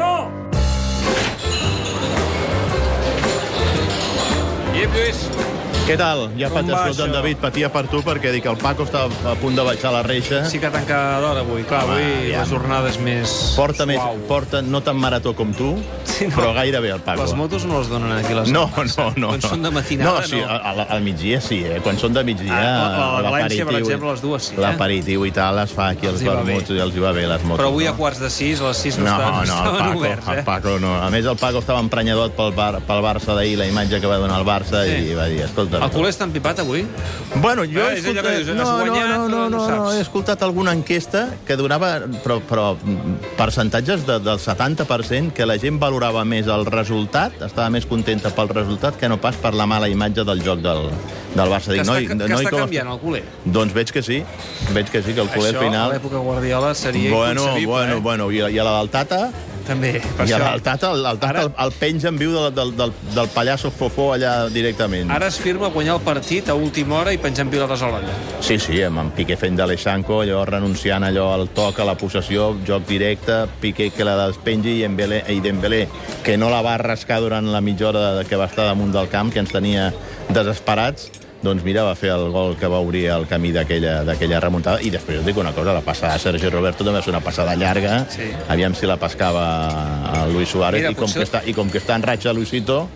Paco! Guillem Lluís. Què tal? Ja Com pat va escolta, en això? David patia per tu perquè dic el Paco està a punt de baixar la reixa. Sí que tanca d'hora avui. Clar, Home, avui aviam. la jornada és més Porta, més, suau. porta no tan marató com tu, Sí, no. però gairebé el Paco. Les motos no les donen aquí les No, no, eh? no. Quan no. són de matinada, no. Sí, no. al, al migdia sí, eh? Quan són de migdia... Ah, la- la València, per exemple, les dues sí, eh? L'aperitiu i tal es fa aquí Els va vermuts i els hi va bé les motos. Però avui a no? quarts de sis, a les sis no, No, estaven, no, el estaven Paco, oberts, eh? el Paco no. A més, el Paco estava emprenyadot pel, bar, pel Barça d'ahir, la imatge que va donar el Barça, Sí. i va dir, escolta... El culer està empipat avui? Bueno, jo Ah, he que escoltat... dius, no, no, guanyat, no, no, no no, no, saps. he escoltat alguna enquesta que donava però, però mm, percentatges de, del 70% que la gent valorava més el resultat, estava més contenta pel resultat que no pas per la mala imatge del joc del, del Barça. Que Dic, està, noi, que, que noi, està com- canviant el culer. Doncs veig que sí, veig que sí, que el culer Això, a final... l'època Guardiola, seria Bueno, inconcebible, bueno, eh? bueno, i, i a la del Tata, També, per i això. la del Tata, el, el, Tata Ara- el, el penja en viu del, del, del, del pallasso fofó allà directament. Ara es firma guanyar el partit a última hora i penjant pilotes a l'olla. Sí, sí, amb en Piqué fent d'Aleixanco, allò renunciant allò al toc, a la possessió, joc directe, Piqué que la despengi i, Dembélé, i Dembélé que no la va rascar durant la mitja hora de- que va estar damunt del camp, que ens tenia desesperats, doncs mira, va fer el gol que va obrir el camí d'aquella remuntada. I després us dic una cosa, la passada de Sergi Roberto també va ser una passada llarga. Sí. Aviam si la pescava a Luis Suárez. Mira, I, com potser- que està, I com que està en ratxa Luisito,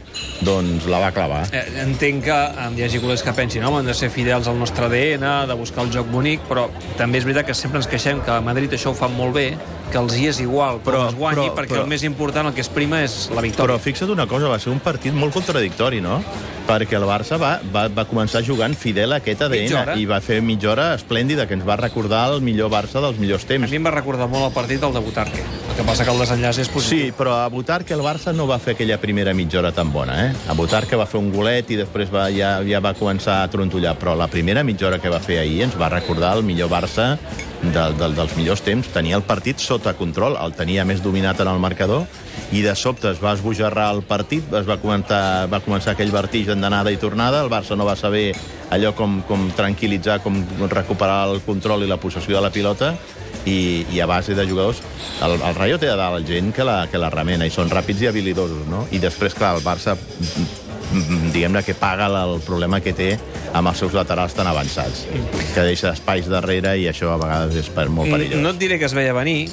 doncs la va clavar. Eh, entenc que hi hagi culers que pensin home, hem de ser fidels al nostre ADN, de buscar el joc bonic, però també és veritat que sempre ens queixem que a Madrid això ho fan molt bé, que els hi és igual Però- es guanyi, però- perquè però- el més important, el que es prima, és la Però victòria. fixa't una cosa, va ser un partit molt contradictori, no? Perquè el Barça va, va, va començar jugant fidel a aquest. ADN i va fer mitja hora esplèndida, que ens va recordar el millor Barça dels millors A temps. mi em va recordar molt el partit del de Butarque. El que passa que el desenllaç és positiu. Sí, però a votar que el Barça no va fer aquella primera mitja hora tan bona, eh? A votar que va fer un golet i després va, ja, ja va començar a trontollar, però la primera mitja hora que va fer ahir ens va recordar el millor Barça de, de, dels millors temps. Tenia el partit sota control, el tenia més dominat en el marcador i de sobte es va esbojarrar el partit, es va començar, va començar aquell vertigen d'anada i tornada, el Barça no va saber allò com, com tranquil·litzar, com recuperar el control i la possessió de la pilota, i, i a base de jugadors... El, el Rayo té a dalt gent que la, que la remena, i són ràpids i habilidosos, no? I després, clar, el Barça diguem-ne que paga el problema que té amb els seus laterals tan avançats, que deixa espais darrere i això a vegades és per molt perillós. Mm, No et diré que es veia venir,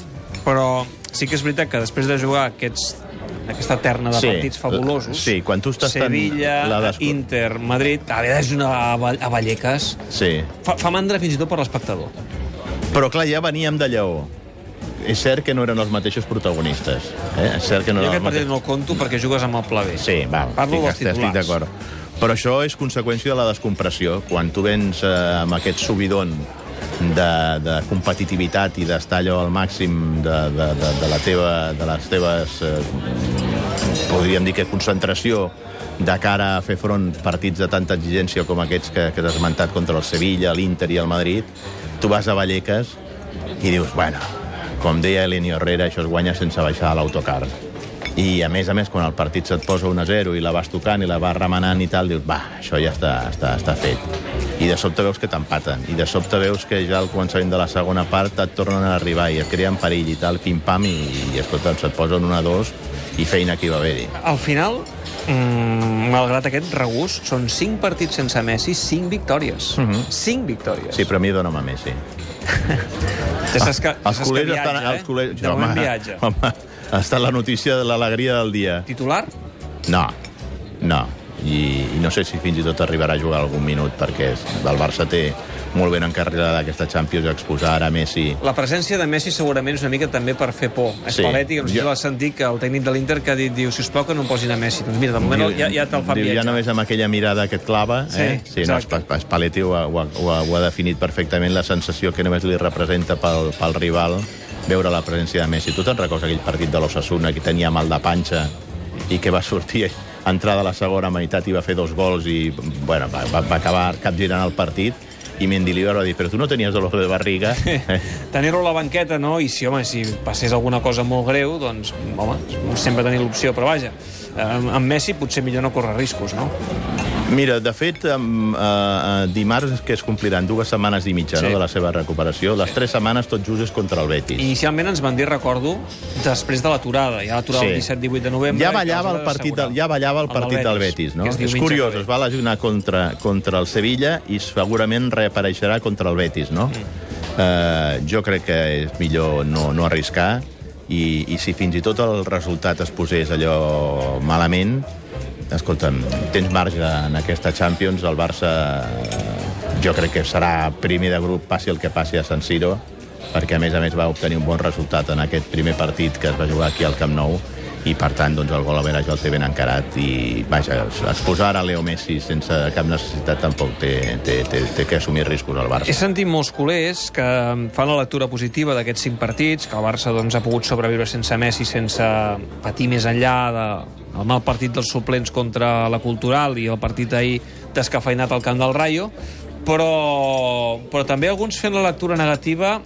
però sí que és veritat que després de jugar aquests, aquesta terna de Sí, partits fabulosos... sí, quan tu estàs tan- Sevilla, la desco- Inter, Madrid... Haver de jugar a, Val- a Vallecas... Sí, Fa, fa mandra fins i tot per l'espectador. però clar, ja veníem de Lleó. És cert que no eren els mateixos protagonistes. Eh? És cert que no Jo aquest partit no el conto perquè jugues amb el pla B. Sí, va, Parlo dels estic, estic titulars. d'acord. Però això és conseqüència de la descompressió. Quan tu vens eh, amb aquest subidon de, de competitivitat i d'estar allò al màxim de, de, de, de, la teva, de les teves, eh, podríem dir que concentració de cara a fer front partits de tanta exigència com aquests que, que has esmentat contra el Sevilla, l'Inter i el Madrid, tu vas a Vallecas i dius, bueno, com deia Eleni Herrera, això es guanya sense baixar a l'autocar. I, a més a més, quan el partit se't posa 1 a 0 i la vas tocant i la vas remenant i tal, dius, va, això ja està, està, està fet. I de sobte veus que t'empaten. I de sobte veus que ja al començament de la segona part et tornen a arribar i et creen perill i tal, pim-pam, i, i escolta, se't posen 1 a 2 i feina que hi va haver-hi. Al final, mm, malgrat aquest regús, són 5 partits sense Messi, 5 victòries. Mm -hmm. 5 victòries. Sí, però a mi dóna'm a Messi. Ja saps que, ja Els saps que culers viatja, estan... eh? Els culers... De moment viatja. home, ha estat la notícia de l'alegria del dia. Titular? No, no. I, I no sé si fins i tot arribarà a jugar algun minut, perquè el Barça té molt ben encarregada aquesta Champions exposar ara Messi. La presència de Messi segurament és una mica també per fer por. Sí. Spalletti, que no sé si Jo- l'has sentit, que el tècnic de l'Inter que ha dit, diu, sisplau que no em posin a Messi. Doncs mira, de moment Diu- ja, ja te'l fa diu, viatjar. Ja només amb aquella mirada que et clava, Sí, eh? Sí, no, exacte. Spalletti ho, ha, ho, ha, ho ha definit perfectament, la sensació que només li representa pel, pel rival veure la presència de Messi. Tu te'n recordes aquell partit de l'Ossassuna que tenia mal de panxa i que va sortir entrada a la segona meitat i va fer dos gols i bueno, va, va, va acabar capgirant el partit i Mendilibar va dir, però tu no tenies dolor de barriga? Eh? Tenir-lo a la banqueta, no? I si, home, si passés alguna cosa molt greu, doncs, home, sempre tenir l'opció, però vaja, amb, amb Messi potser millor no córrer riscos, no? Mira, de fet, um, uh, dimarts que es compliran dues setmanes i mitja Sí. no, de la seva recuperació. Les tres setmanes tot just és contra el Betis. Inicialment ens van dir, recordo, després de l'aturada. Ja l'aturada el 17-18 de novembre... Ja ballava el partit, del, ja ballava el El del partit del Betis, no? és És curiós, es va lesionar contra, contra el Sevilla i segurament reapareixerà contra el Betis, no? Mm. Uh, jo crec que és millor no, no arriscar i, i si fins i tot el resultat es posés allò malament, escolta'm, tens marge en aquesta Champions, el Barça jo crec que serà primer de grup, passi el que passi a San Siro, perquè a més a més va obtenir un bon resultat en aquest primer partit que es va jugar aquí al Camp Nou i per tant doncs, el gol a Vera ja el té ben encarat i vaja, exposar ara Leo Messi sense cap necessitat tampoc té, té, té, té que assumir riscos al He Barça. sentit molts culers que fan la lectura positiva d'aquests cinc partits, que el Barça doncs, ha pogut sobreviure sense Messi, sense patir més enllà de, el mal partit dels suplents contra la Cultural i el partit ahir descafeinat al camp del Rayo, però, però també alguns fent la lectura negativa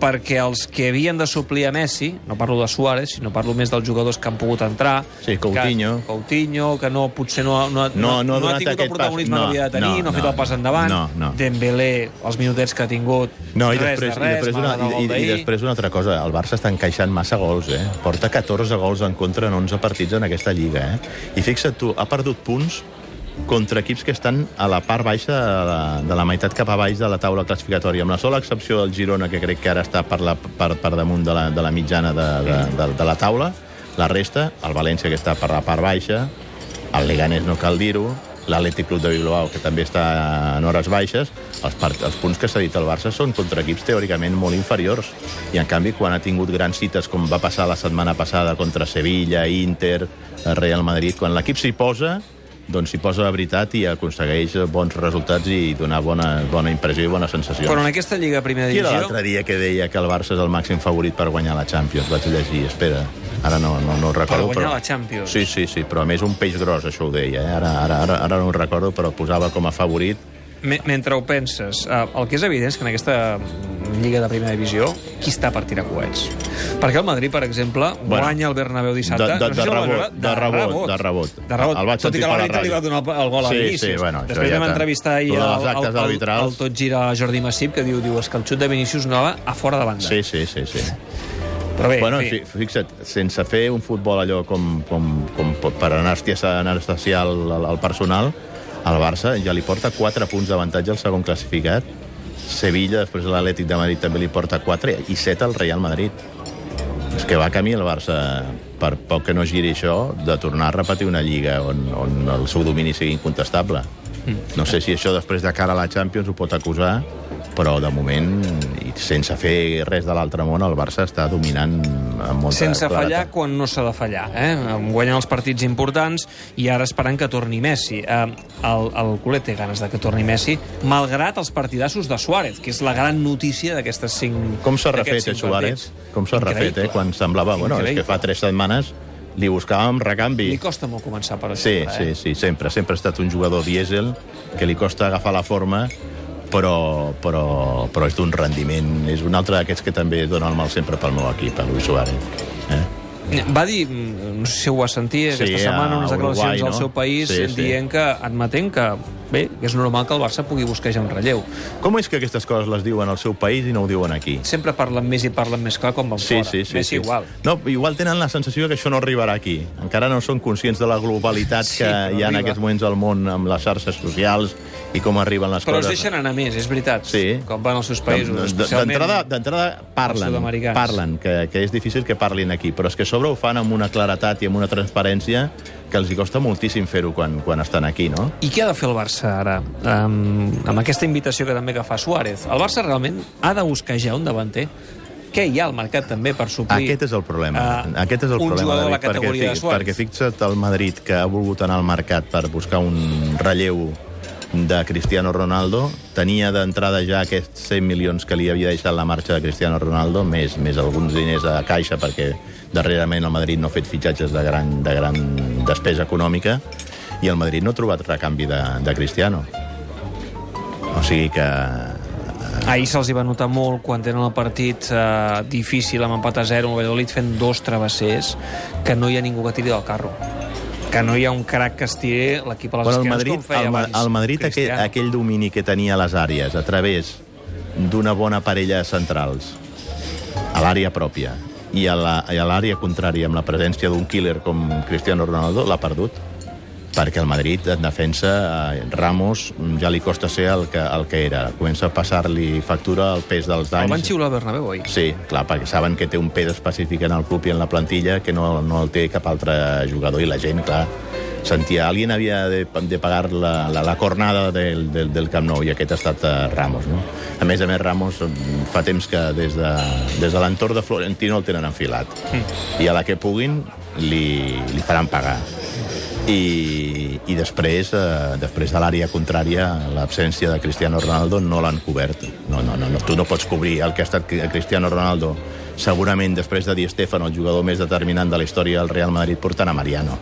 perquè els que havien de suplir a Messi, no parlo de Suárez, sinó parlo més dels jugadors que han pogut entrar... Sí, Coutinho. Que, Coutinho, que no, potser no, no, No, no ha no ha tingut el aquest pas. protagonisme No, que havia de tenir, no, no, ha fet no, el pas no. endavant. No, no. Dembélé, els minutets que ha tingut, No, i res després, de res, i, després una, i, i, i després una altra cosa. El Barça està encaixant massa gols, eh? Porta 14 gols en contra en 11 partits en aquesta lliga, eh? I fixa't tu, ha perdut punts contra equips que estan a la part baixa de la, de la meitat cap a baix de la taula classificatòria, amb la sola excepció del Girona, que crec que ara està per, la, per, per damunt de la, de la mitjana de, de, de, de la taula, la resta, el València, que està per la part baixa, el Leganés no cal dir-ho, l'Atlètic Club de Bilbao, que també està en hores baixes, els, part, els punts que s'ha dit el Barça són contra equips teòricament molt inferiors. I, en canvi, quan ha tingut grans cites, com va passar la setmana passada contra Sevilla, Inter, Real Madrid, quan l'equip s'hi posa, doncs s'hi posa de veritat i aconsegueix bons resultats i donar bona, bona impressió i bones sensacions. Però en aquesta Lliga Primera Qui era Divisió... l'altre dia que deia que el Barça és el màxim favorit per guanyar la Champions? Vaig llegir, espera. Ara no, no, no ho recordo. guanyar però... la Champions. Sí, sí, sí, però a més un peix gros, això ho deia. Eh? Ara, ara, ara, ara no ho recordo, però posava com a favorit. Me- Mentre ho penses, eh, el que és evident és que en aquesta Lliga de Primera Divisió, qui està per tirar coets? Perquè el Madrid, per exemple, Bueno, guanya el Bernabéu dissabte... de- de- no sé de si el vas rebot, de rebot, de rebot. De rebot. El vaig Tot i que l'àrbitre li va donar el, el gol a Sí, l'inici. sí, bueno, Després ja vam tant. entrevistar ahir de el, el, el, arbitrals. el tot gira Jordi Massip, que diu, diu és que el xut de Vinícius no va a fora de banda. Sí, sí, sí, sí. Però bé, Bueno, en fi, fi- fixa't, sense fer un futbol allò com, com, com per anestesiar el, el, el personal, el Barça ja li porta 4 punts d'avantatge al segon classificat. Sevilla, després de l'Atlètic de Madrid, també li porta 4 i 7 al Real Madrid. És que va camí el Barça, per poc que no giri això, de tornar a repetir una lliga on, on el seu domini sigui incontestable. No sé si això després de cara a la Champions ho pot acusar, però de moment, sense fer res de l'altre món, el Barça està dominant amb molta sense fallar claretat. quan no s'ha de fallar, eh? guanyant els partits importants i ara esperant que torni Messi. Eh, el, el culer té ganes de que torni Messi, malgrat els partidassos de Suárez, que és la gran notícia d'aquestes cinc Com s'ha refet, eh, Suárez? Com s'ha refet, eh? Quan semblava... Bueno, és que fa tres setmanes li buscàvem recanvi. Li costa molt començar, per Sí, exemple, sí, sí, sempre. Sempre ha estat un jugador dièsel que li costa agafar la forma, però, però, però és d'un rendiment. És un altre d'aquests que també dona el mal sempre pel meu equip, el Luis Suárez. Eh? Eh? Va dir, no sé si ho va sentir Sí, aquesta setmana, a unes declaracions Uruguai, al no? seu país Sí, sí. dient que, admetent que, bé, que és normal que el Barça pugui busquejar un relleu. Com és que aquestes coses les diuen al seu país i no ho diuen aquí? Sempre parlen més i parlen més clar quan van Sí, fora. sí, sí. Messi sí. igual. No, igual tenen la sensació que això no arribarà aquí. Encara no són conscients de la globalitat Sí, que però hi ha en arriba. aquests moments al món amb les xarxes socials i com arriben les Però els coses. deixen anar més, és veritat. Sí. Com van als seus països. D'entrada parlen, parlen que, que és difícil que parlin aquí, però és que a sobre ho fan amb una claretat i amb una transparència que els hi costa moltíssim fer-ho quan, quan estan aquí, no? I què ha de fer el Barça ara? Um, amb aquesta invitació que també que fa Suárez. El Barça realment ha de buscar ja un davanter què hi ha al mercat també per suplir Aquest és el problema. eh, Aquest és el un problema, jugador de la David, perquè, categoria de Suárez? perquè fixa't el Madrid que ha volgut anar al mercat per buscar un relleu de Cristiano Ronaldo, tenia d'entrada ja aquests 100 milions que li havia deixat la marxa de Cristiano Ronaldo, més, més alguns diners a caixa, perquè darrerament el Madrid no ha fet fitxatges de gran, de gran despesa econòmica, i el Madrid no ha trobat recanvi de, de Cristiano. O sigui que... Ahir se'ls va notar molt quan tenen el partit eh, difícil amb empat a 0 amb el Valladolid fent dos travessers que no hi ha ningú que tiri del carro. Que no hi ha un crac que estiri l'equip a les Bueno, el esquenes Madrid, com feia el, abans el Madrid aquell, aquell domini que tenia a les àrees a través d'una bona parella de centrals a l'àrea pròpia i a l'àrea contrària amb la presència d'un killer com Cristiano Ronaldo l'ha perdut perquè el Madrid en defensa eh, Ramos ja li costa ser el que, el que era comença a passar-li factura el pes dels El van danys xiular al Bernabéu, oi? Sí, clar, perquè saben que té un pes específic en el club i en la plantilla que no, no el té cap altre jugador i la gent, clar, sentia alguien havia de, de pagar la, la, la cornada del, del, del Camp Nou i aquest ha estat uh, Ramos, no? A més a més, Ramos mm, fa temps que des de, des de l'entorn de Florentino el tenen enfilat Mm. i a la que puguin li, li faran pagar i, i després, eh, després de l'àrea contrària, l'absència de Cristiano Ronaldo no l'han cobert. No, no, no, no, tu no pots cobrir el que ha estat Cristiano Ronaldo segurament després de Di Stefano, el jugador més determinant de la història del Real Madrid, portant a Mariano.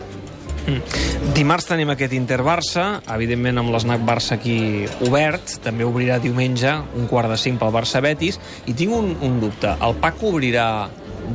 Dimarts tenim aquest Inter-Barça, evidentment amb l'esnac Barça aquí obert, també obrirà diumenge un quart de cinc pel Barça-Betis, i tinc un, un dubte. El Paco obrirà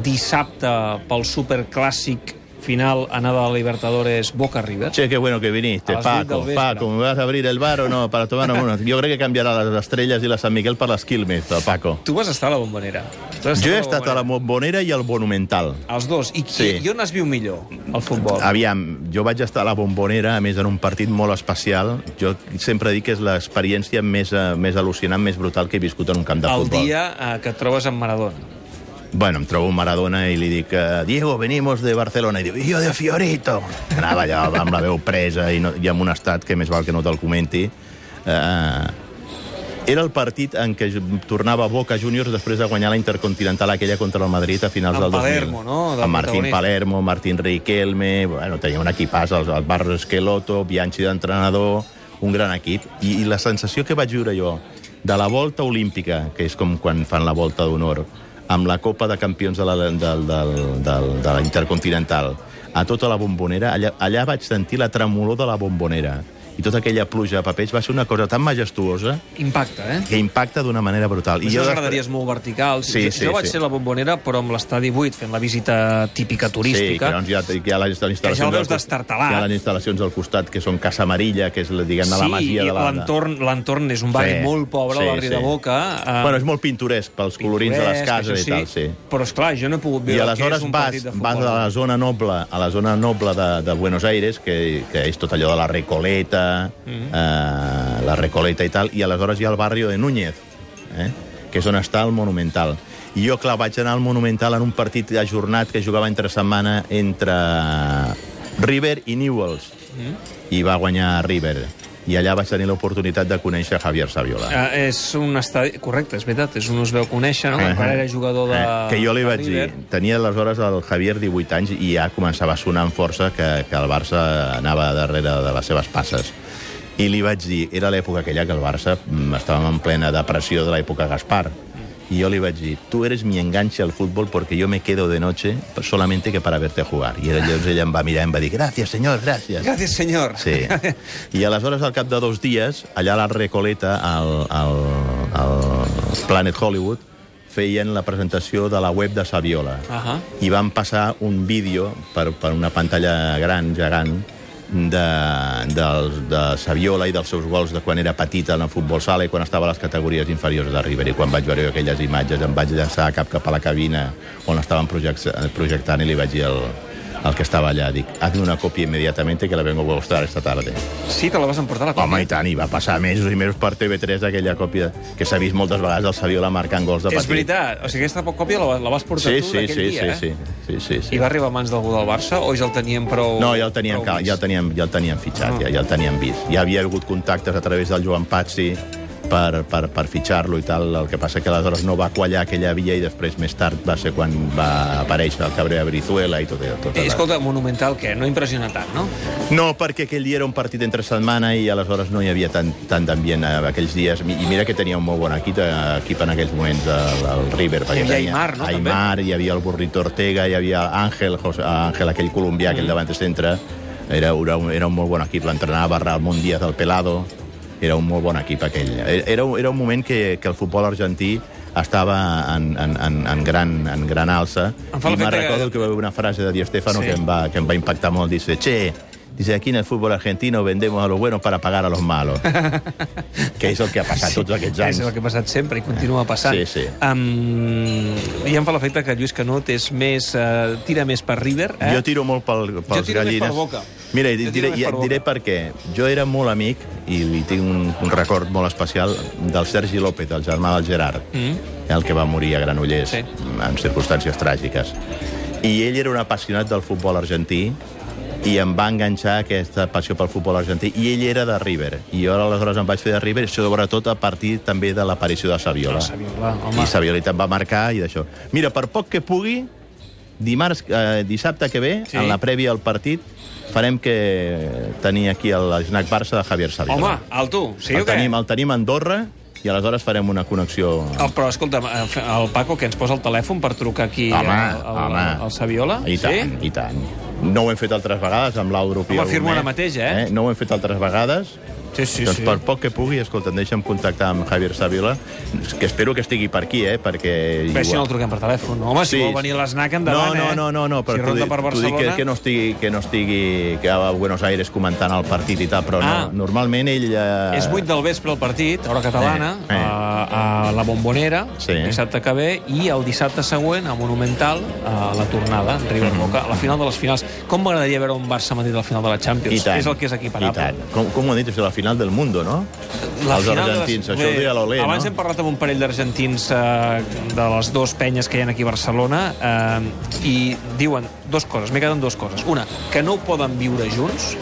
dissabte pel superclàssic final anada a la Libertadores Boca-River? Che, qué bueno que viniste, A las Paco. Paco, ¿me vas a abrir el bar o no? Para tomarnos uno. Jo crec que canviarà les estrelles i la Sant Miguel per les Quilmes, el Paco. Tu vas estar a la bombonera. Has Jo he a estat a la Bombonera i al Monumental. Els dos. I, Sí. i, on es viu millor, el futbol? Aviam, jo vaig estar a la Bombonera, a més en un partit molt especial. Jo sempre dic que és l'experiència més, eh, més al·lucinant, més brutal que he viscut en un camp de el futbol. dia eh, que et trobes amb Maradona. Bueno, em trobo un Maradona i li dic eh, Diego, venimos de Barcelona. I diu, jo de Fiorito. Anava allà amb la veu presa i, no, i amb un estat que més val que no te'l comenti. Eh, era el partit en què tornava Boca Juniors després de guanyar la Intercontinental aquella contra el Madrid a finals Amb del 2000. Palermo, no? Del Amb Martín. Palermo, Martín Riquelme... Bueno, tenia un equipàs, el, el Barros Esqueloto, Bianchi d'entrenador, un gran equip. I, I la sensació que vaig viure jo de la volta olímpica, que és com quan fan la volta d'honor, amb la Copa de Campions de la, del, del, del, de la Intercontinental, a tota la bombonera, allà, allà vaig sentir la tremolor de la bombonera. I tota aquella pluja de papers va ser una cosa tan majestuosa Impacte, eh? que impacta d'una manera brutal. I jo gradaries molt verticals. Sí, jo, sí, jo vaig sí. ser la bombonera, però amb l'estadi buit, fent la visita típica Sí, turística. que doncs hi ha, hi ha les instal·lacions... Que ja el veus destartalat. Hi ha les instal·lacions al costat, que són Casa Amarilla, que és, diguem-ne, la masia i de la... l'entorn l'entorn és un barri Sí, molt pobre, sí, el barri sí. de Boca. eh, Bueno, és molt pintoresc pels colorins de les pintoresc, cases això i tal, sí. Però, esclar, jo no he pogut I veure aleshores què és un vas, partit de vas futbol. a la zona noble, a la zona noble de, de Buenos Aires, que, que és tot allò de la Recoleta, Mm. eh, la Recoleta i tal, i aleshores hi ha el barri de Núñez, eh, que és on està el Monumental. I jo, clar, vaig anar al Monumental en un partit ajornat que jugava entre setmana entre River i Newells, Mm. i va guanyar River. I allà vaig tenir l'oportunitat de conèixer Javier Saviola. Eh, és un estadi... Correcte, és veritat, és un us veu conèixer, no? Eh, Encara era jugador de... eh, que jo li vaig dir, tenia aleshores el Javier 18 anys i ja començava a sonar amb força que, que el Barça anava darrere de les seves passes. I li vaig dir, era l'època aquella que el Barça mm, estàvem en plena depressió de l'època Gaspar, i jo li vaig dir, tu eres mi enganche al fútbol porque yo me quedo de noche solamente que para verte jugar. I llavors ella em va mirar i em va dir, gràcies, senyor, gràcies. Gràcies, senyor. Sí. I aleshores, al cap de dos dies, allà a la Recoleta, al, al, al Planet Hollywood, feien la presentació de la web de Saviola. Ahà. I van passar un vídeo per, per una pantalla gran, gegant, de, de, de Saviola i dels seus gols de quan era petit en el futbol sala i quan estava a les categories inferiors de River. I quan vaig veure aquelles imatges em vaig llançar cap cap a la cabina on estaven project, projectant i li vaig dir al, al que estava allà, dic, hazme una còpia immediatamente que la vengo a mostrar esta tarde. Sí, te la vas emportar la Home, còpia? i tant, i va passar mesos i mesos per TV3 aquella còpia que s'ha vist moltes vegades del Saviola marcant gols de És petit. veritat. O sigui, aquesta còpia la, la vas portar Sí, tu sí, d'aquell sí, dia, sí, eh? sí, sí, sí, sí. I va arribar a mans d'algú del Barça o ja el tenien prou... No, ja el cal- ja el teníem, ja el teníem fitxat, Ah. ja, ja el teníem vist. Ja havia hagut contactes a través del Joan Pazzi per, per, per fitxar-lo i tal. El que passa que aleshores no va quallar aquella via i després, més tard, va ser quan va aparèixer el Cabrera Brizuela i tot, tot Eh, escolta, Monumental, què? No impressiona tant, no? No, perquè aquell dia era un partit entre setmana i aleshores no hi havia tant, tant d'ambient eh, aquells dies. I mira que tenia un molt bon equip, eh, equip en aquells moments, el, el River. perquè Hi havia tenia Aimar, no, també? Aimar, hi havia el Burrito Ortega, hi havia Àngel, José, Àngel aquell colombià, Mm. aquell davant de centre. Era, era, un, era un molt bon equip. L'entrenava Ramon Díaz, el Pelado. Era un molt bon equip, aquell. Era, era un moment que, que el futbol argentí estava en, en, en, en, gran, en gran alça. Em fa I me'n que- recordo que va haver una frase de Di Stefano Sí. que, em va, que em va impactar molt. Dice, che, Dice, aquí en el fútbol argentino vendemos a los buenos para pagar a los malos. que és el que ha passat tots aquests anys. És el que ha passat sempre i continua passant. Sí, sí. Um, I em fa l'efecte que Lluís Canut és més, uh, tira més per River. Eh? Jo tiro molt pel, pels tiro més gallines. per Boca. Mira, Jo tiro diré, més per Boca. diré per què. Jo era molt amic, i li tinc un, un record molt especial, del Sergi López, el germà del Gerard, Mm. el que va morir a Granollers, Sí. en circumstàncies tràgiques. I ell era un apassionat del futbol argentí, i em va enganxar aquesta passió pel futbol argentí, i ell era de River. I jo aleshores em vaig fer de River, sobretot a partir també de l'aparició de Saviola. Ah, Saviola, home. I Saviola em va marcar i d'això. Mira, per poc que pugui, dimarts, eh, dissabte que ve, Sí. en la prèvia al partit, farem que tenir aquí el snack Barça de Javier Saviola. Home, el tu, sí el o què? tenim, el tenim a Andorra i aleshores farem una connexió... El, però, escolta, el Paco, que ens posa el telèfon per trucar aquí Home, al, al, home. al Saviola? I tant, sí? i tant. No ho hem fet altres vegades amb l'Europi. Home, firmo ara mateix, eh? No ho hem fet altres vegades. Sí, sí, doncs sí. per poc que pugui, escolta, deixa'm contactar amb Javier Saviola, que espero que estigui per aquí, eh? Perquè... Bé, si no el truquem per telèfon. Home, si Sí. vol venir a l'esnac, endavant, no, eh? no, no, no, però si t'ho ronda per Barcelona... que, que, no estigui, que no estigui que a Buenos Aires comentant el partit i tal, però Ah. no, normalment ell... Eh... És 8 del vespre el partit, hora catalana, Eh, eh. A, a la Bombonera, Sí. dissabte que ve, i el dissabte següent, a Monumental, a la tornada, River Mhm. Boca, a la final de les finals. Com m'agradaria veure un Barça-Madrid a la final de la Champions? És el que és I equiparable. tant. Com, com ho he dit, és la final del mundo, no? La Els final de argentins, les- això ho Bé, deia l'Olé, no? Abans hem parlat amb un parell d'argentins eh, de les dues penyes que hi ha aquí a Barcelona eh, i diuen dues coses, m'he quedat amb dues coses. Una, que no ho poden viure junts,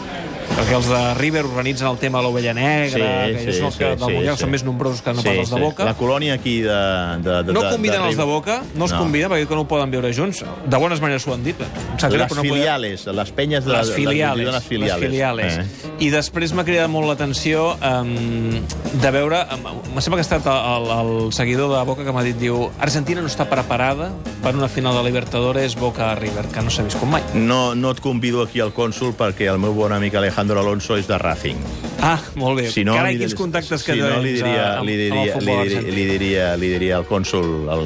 perquè els de River organitzen el tema de l'ovella negra, que ja són els que del Mundial són més nombrosos que no pas els de Boca. La colònia aquí de... de, de No de, conviden de els de Boca, no els No. conviden perquè no ho poden viure junts. De bones maneres ho han dit. Em sap Les però no filiales, les penyes de les filiales, les filiales. Les filiales. Eh. I després m'ha cridat molt l'atenció um, de veure... Um, me sembla que ha estat el, el seguidor de Boca que m'ha dit, diu, Argentina no està preparada per una final de Libertadores Boca-River, que no s'ha vist com mai. No, no et convido aquí al cònsul perquè el meu bon amic Alejandro Alonso és de Racing. Ah, molt bé. Si no, Carai, li, quins contactes que si no, li diria, amb, li amb el diria, li, futbol diria, li, diria, li diria al cònsul, el,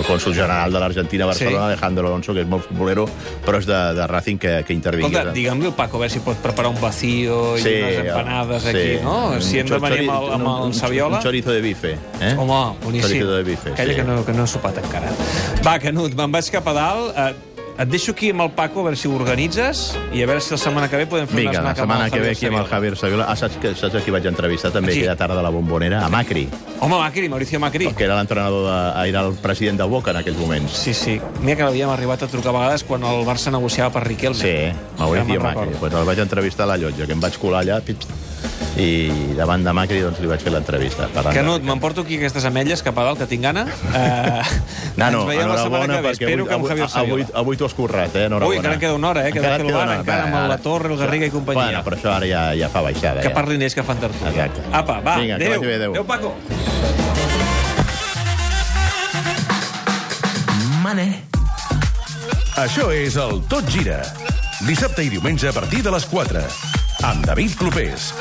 el cònsul general de l'Argentina a Barcelona, Sí. Alejandro Alonso, que és molt futbolero, però és de, de Racing, que, que intervingui. Escolta, digue'm-li al Paco a veure si pot preparar un vacío i unes empanades aquí, no? Si hem de venir amb el, amb el Saviola... Un chorizo de bife. Eh? Home, boníssim. Chorizo de bife, Calla sí. que, no, que no he sopat encara. Va, Canut, me'n vaig cap a dalt. Eh, et deixo aquí amb el Paco, a veure si ho organitzes, i a veure si la setmana que ve podem fer Vinga, un la setmana que ve aquí amb el. Javier Saviola. Ah, saps, que, saps qui vaig entrevistar també Qui? aquella tarda de la bombonera? A Macri, Home, Macri, Mauricio Macri. que era l'entrenador, de, era el president del Boca en aquells moments. Sí, sí. Mira que l'havíem arribat a trucar a vegades quan el Barça negociava per Riquelme. Sí, Mauricio Ja Macri. recordo. Pues el vaig entrevistar a la llotja, que em vaig colar allà, pip, i davant de Macri doncs, li vaig fer l'entrevista. Canut, m'emporto aquí aquestes ametlles cap a dalt, que tinc gana. Eh, Nano, ens veiem la setmana que ve. Espero avui, que amb Javier avui, avui, avui t'ho has currat, eh? Enhorabona. Ui, encara queda una hora, eh, que ha de fer el queda una hora. encara amb la Torre, el Garriga i companyia. Bueno, però això ara ja, ja fa baixada. Que ja. parlin ells que fan tertúlia. Exacte. Apa, va, Vinga, adéu. bé, adéu. Adéu, Paco. Mane. Això és el Tot Gira. Dissabte i diumenge a partir de les 4. Amb David Clopés.